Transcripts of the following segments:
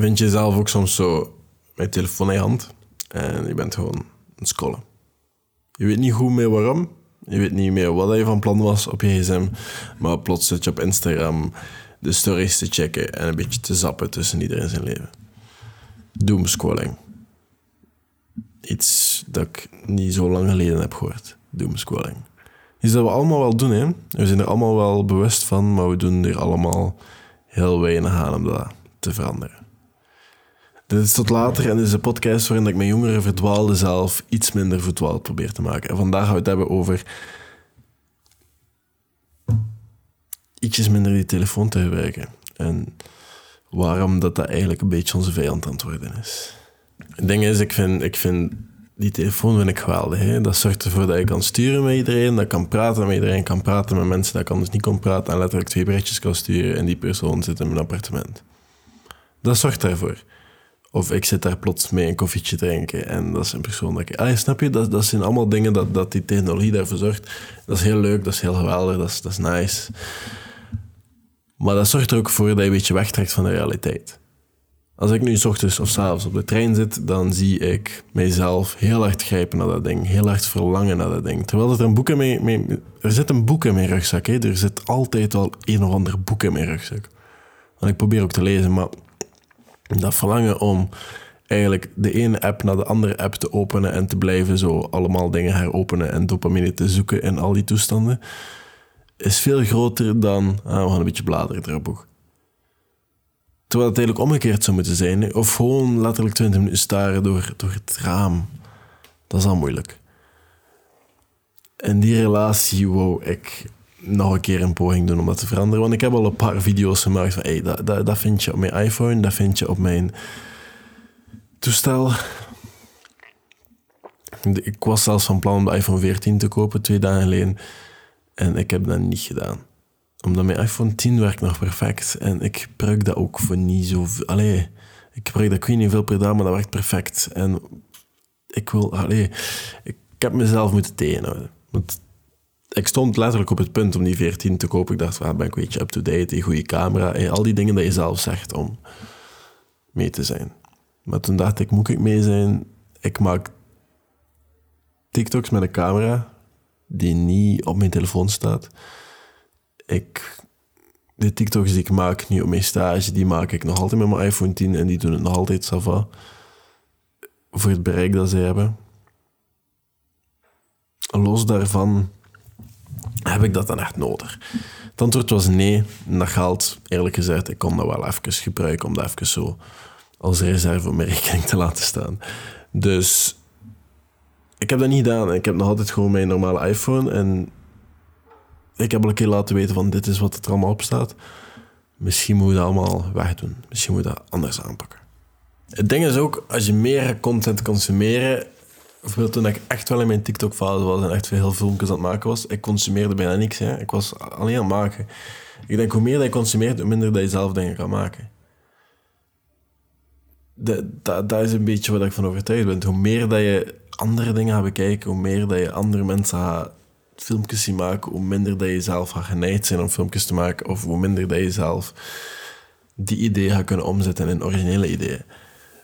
vind je jezelf ook soms zo met telefoon in je hand en je bent gewoon aan het scrollen. Je weet niet goed meer waarom, je weet niet meer wat je van plan was op je gsm, maar plots zit je op Instagram de stories te checken en een beetje te zappen tussen iedereen zijn leven. Doomscrolling. Iets dat ik niet zo lang geleden heb gehoord. Doomscrolling. Iets dat we allemaal wel doen, hè. We zijn er allemaal wel bewust van, maar we doen er allemaal heel weinig aan om dat te veranderen. Dit is tot later en dit is een podcast waarin ik mijn jongere verdwaalde zelf iets minder verdwaald probeer te maken. En vandaag gaan we het hebben over ietsjes minder die telefoon te gebruiken. En waarom dat, dat eigenlijk een beetje onze vijand aan het worden is. Het ding is, ik vind, ik vind die telefoon vind ik geweldig. Hè? Dat zorgt ervoor dat je kan sturen met iedereen, dat kan praten met iedereen, kan praten met mensen dat ik anders niet kon praten en letterlijk twee berichtjes kan sturen en die persoon zit in mijn appartement. Dat zorgt daarvoor. Of ik zit daar plots mee een koffietje drinken en dat is een persoon dat ik... Snap je? Dat, dat zijn allemaal dingen dat, dat die technologie daarvoor zorgt. Dat is heel leuk, dat is heel geweldig, dat is, dat is nice. Maar dat zorgt er ook voor dat je een beetje wegtrekt van de realiteit. Als ik nu s ochtends of s avonds op de trein zit, dan zie ik mijzelf heel hard grijpen naar dat ding. Heel hard verlangen naar dat ding. Terwijl er een boek in mijn... er zit een boek in mijn rugzak. Hè. Er zit altijd wel een of ander boek in mijn rugzak. En ik probeer ook te lezen, maar dat verlangen om eigenlijk de ene app naar de andere app te openen en te blijven zo allemaal dingen heropenen en dopamine te zoeken in al die toestanden, is veel groter dan, ah, we gaan een beetje bladeren in het boek. Terwijl het eigenlijk omgekeerd zou moeten zijn. Of gewoon letterlijk 20 minuten staren door, door het raam. Dat is al moeilijk. En die relatie wou ik nog een keer een poging doen om dat te veranderen. Want ik heb al een paar video's gemaakt van... Hey, dat, dat, dat vind je op mijn iPhone, dat vind je op mijn toestel. Ik was zelfs van plan om de iPhone 14 te kopen, twee dagen geleden. En ik heb dat niet gedaan omdat mijn iPhone 10 werkt nog perfect. En ik gebruik dat ook voor niet zo Allee, ik gebruik dat ik niet veel per dag, maar dat werkt perfect. En ik wil... Allee, ik heb mezelf moeten tegenhouden. Want ik stond letterlijk op het punt om die 14 te kopen. Ik dacht, ah, ben ik een beetje up-to-date, een goede camera. al die dingen dat je zelf zegt om mee te zijn. Maar toen dacht ik, moet ik mee zijn? Ik maak TikToks met een camera die niet op mijn telefoon staat ik, de TikToks die ik maak nu op mijn stage, die maak ik nog altijd met mijn iPhone 10 en die doen het nog altijd sava. Voor het bereik dat ze hebben. Los daarvan heb ik dat dan echt nodig. Het antwoord was nee. En dat geldt, eerlijk gezegd, ik kon dat wel even gebruiken om dat even zo als reserve op mijn rekening te laten staan. Dus ik heb dat niet gedaan. Ik heb nog altijd gewoon mijn normale iPhone en ik heb al een keer laten weten van dit is wat er allemaal op staat. Misschien moet je dat allemaal wegdoen. Misschien moet je dat anders aanpakken. Het ding is ook, als je meer content consumeren... Bijvoorbeeld toen ik echt wel in mijn TikTok-fase was en echt veel filmpjes aan het maken was, ik consumeerde bijna niks. Hè. Ik was alleen aan het maken. Ik denk, hoe meer dat je consumeert, hoe minder dat je zelf dingen kan maken. Dat, dat is een beetje wat ik van overtuigd ben. Hoe meer dat je andere dingen gaat bekijken, hoe meer dat je andere mensen gaat filmpjes zien maken, hoe minder dat je zelf gaat geneigd zijn om filmpjes te maken, of hoe minder dat je zelf die ideeën gaat kunnen omzetten in originele ideeën.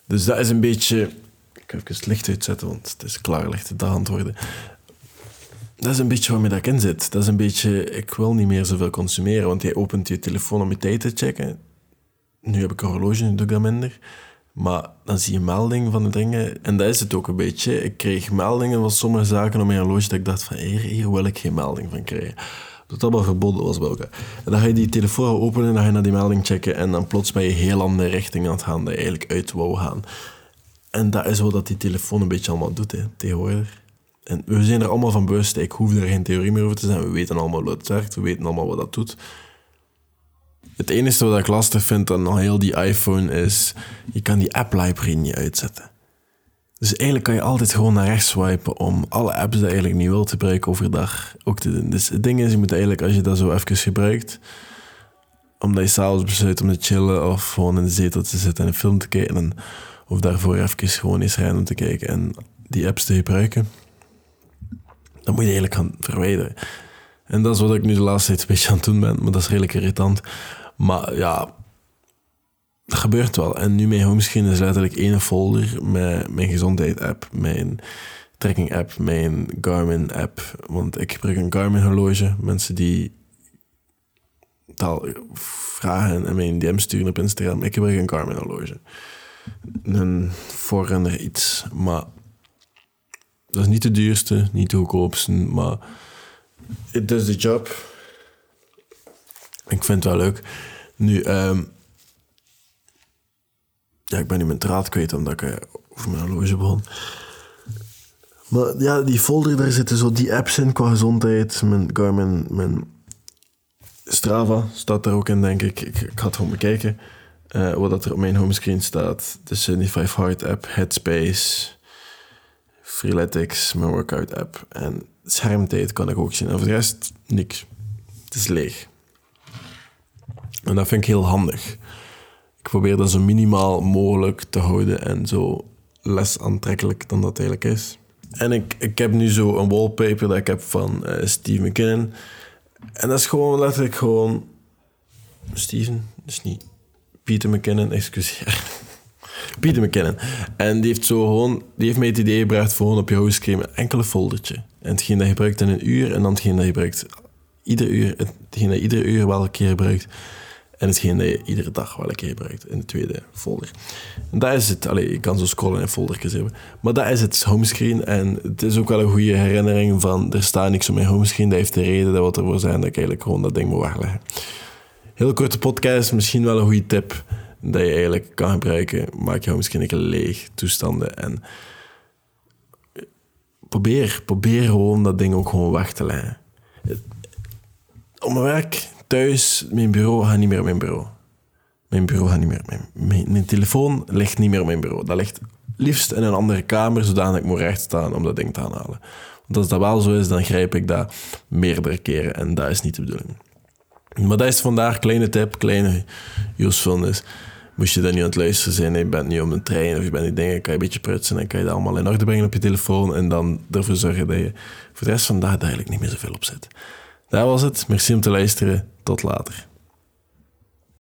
Dus dat is een beetje... Ga even het licht uitzetten, want het is klaar licht te antwoorden. Dat is een beetje waarmee dat ik in zit. Dat is een beetje... Ik wil niet meer zoveel consumeren, want jij opent je telefoon om je tijd te checken. Nu heb ik een horloge, nu doe ik dat minder. Maar dan zie je meldingen van de dingen. En dat is het ook een beetje. Ik kreeg meldingen van sommige zaken op mijn horloge dat ik dacht van hier, hier wil ik geen melding van krijgen. Dat allemaal verboden was bij elkaar. En dan ga je die telefoon openen en dan ga je naar die melding checken en dan plots ben je heel andere richting aan het gaan dat je eigenlijk uit wou gaan. En dat is wat die telefoon een beetje allemaal doet hè, tegenwoordig. En we zijn er allemaal van bewust. Ik hoef er geen theorie meer over te zijn. We weten allemaal hoe het werkt. We weten allemaal wat dat doet. Het enige wat ik lastig vind aan heel die iPhone is, je kan die app library niet uitzetten. Dus eigenlijk kan je altijd gewoon naar rechts swipen om alle apps die je eigenlijk niet wilt gebruiken overdag ook te doen. Dus het ding is, je moet eigenlijk, als je dat zo even gebruikt, omdat je s'avonds besluit om te chillen of gewoon in de zetel te zitten en een film te kijken, of daarvoor even gewoon eens random te kijken en die apps te gebruiken, dan moet je eigenlijk gaan verwijderen. En dat is wat ik nu de laatste tijd een beetje aan het doen ben, maar dat is redelijk irritant. Maar ja, dat gebeurt wel. En nu mijn homescreen is letterlijk één folder met mijn gezondheid-app, mijn tracking-app, mijn Garmin-app. Want ik gebruik een Garmin-horloge. Mensen die taal vragen en mijn DM sturen op Instagram. Ik gebruik een Garmin-horloge. Een Forerunner iets, maar dat is niet de duurste, niet de goedkoopste, maar het does the job. Ik vind het wel leuk. Nu, ehm, ja, ik ben nu mijn draad kwijt omdat ik uh, over mijn horloge begon. Maar ja, die folder, daar zitten zo die apps in qua gezondheid. Mijn Garmin, mijn Strava staat er ook in, denk ik. Ik, ik ga het gewoon bekijken. Uh, wat er op mijn homescreen staat. De 75 Heart app, Headspace, Freeletics, mijn workout app. En schermtijd kan ik ook zien. En voor de rest, niks. Het is leeg. En dat vind ik heel handig. Ik probeer dat zo minimaal mogelijk te houden en zo less aantrekkelijk dan dat eigenlijk is. En ik, ik heb nu zo een wallpaper dat ik heb van uh, Steve McKinnon. En dat is gewoon letterlijk gewoon... Steven? is niet... Peter McKinnon, excuseer. Peter McKinnon. En die heeft zo gewoon... Die heeft mij het idee gebracht voor gewoon op je hoofdscreen een enkele foldertje. En hetgeen dat je gebruikt in een uur en dan hetgeen dat je gebruikt... Ieder uur, hetgeen dat iedere uur wel een keer gebruikt en hetgeen dat je iedere dag wel een keer gebruikt in de tweede folder. En dat is het. Allee, je kan zo scrollen in foldertjes hebben. Maar dat is het homescreen. En het is ook wel een goede herinnering van... Er staat niks op mijn homescreen. Dat heeft de reden dat wat ervoor zijn dat ik eigenlijk gewoon dat ding moet wegleggen. Heel korte podcast. Misschien wel een goede tip dat je eigenlijk kan gebruiken. Maak je homescreen een leeg. Toestanden. En probeer, probeer gewoon dat ding ook gewoon weg te leggen. Op mijn werk thuis, mijn bureau gaat niet meer op mijn bureau. Mijn bureau gaat niet meer. Mijn, mijn, telefoon ligt niet meer op mijn bureau. Dat ligt liefst in een andere kamer, zodat ik moet recht staan om dat ding te aanhalen. Want als dat wel zo is, dan grijp ik dat meerdere keren en dat is niet de bedoeling. Maar dat is vandaag kleine tip, kleine usefulness. Moest je dan niet aan het luisteren zijn, je bent nu op een trein of je bent die dingen, kan je een beetje prutsen en kan je dat allemaal in orde brengen op je telefoon en dan ervoor zorgen dat je voor de rest van de dag eigenlijk niet meer zoveel op zit. Dat was het. Merci om te luisteren. Tot later.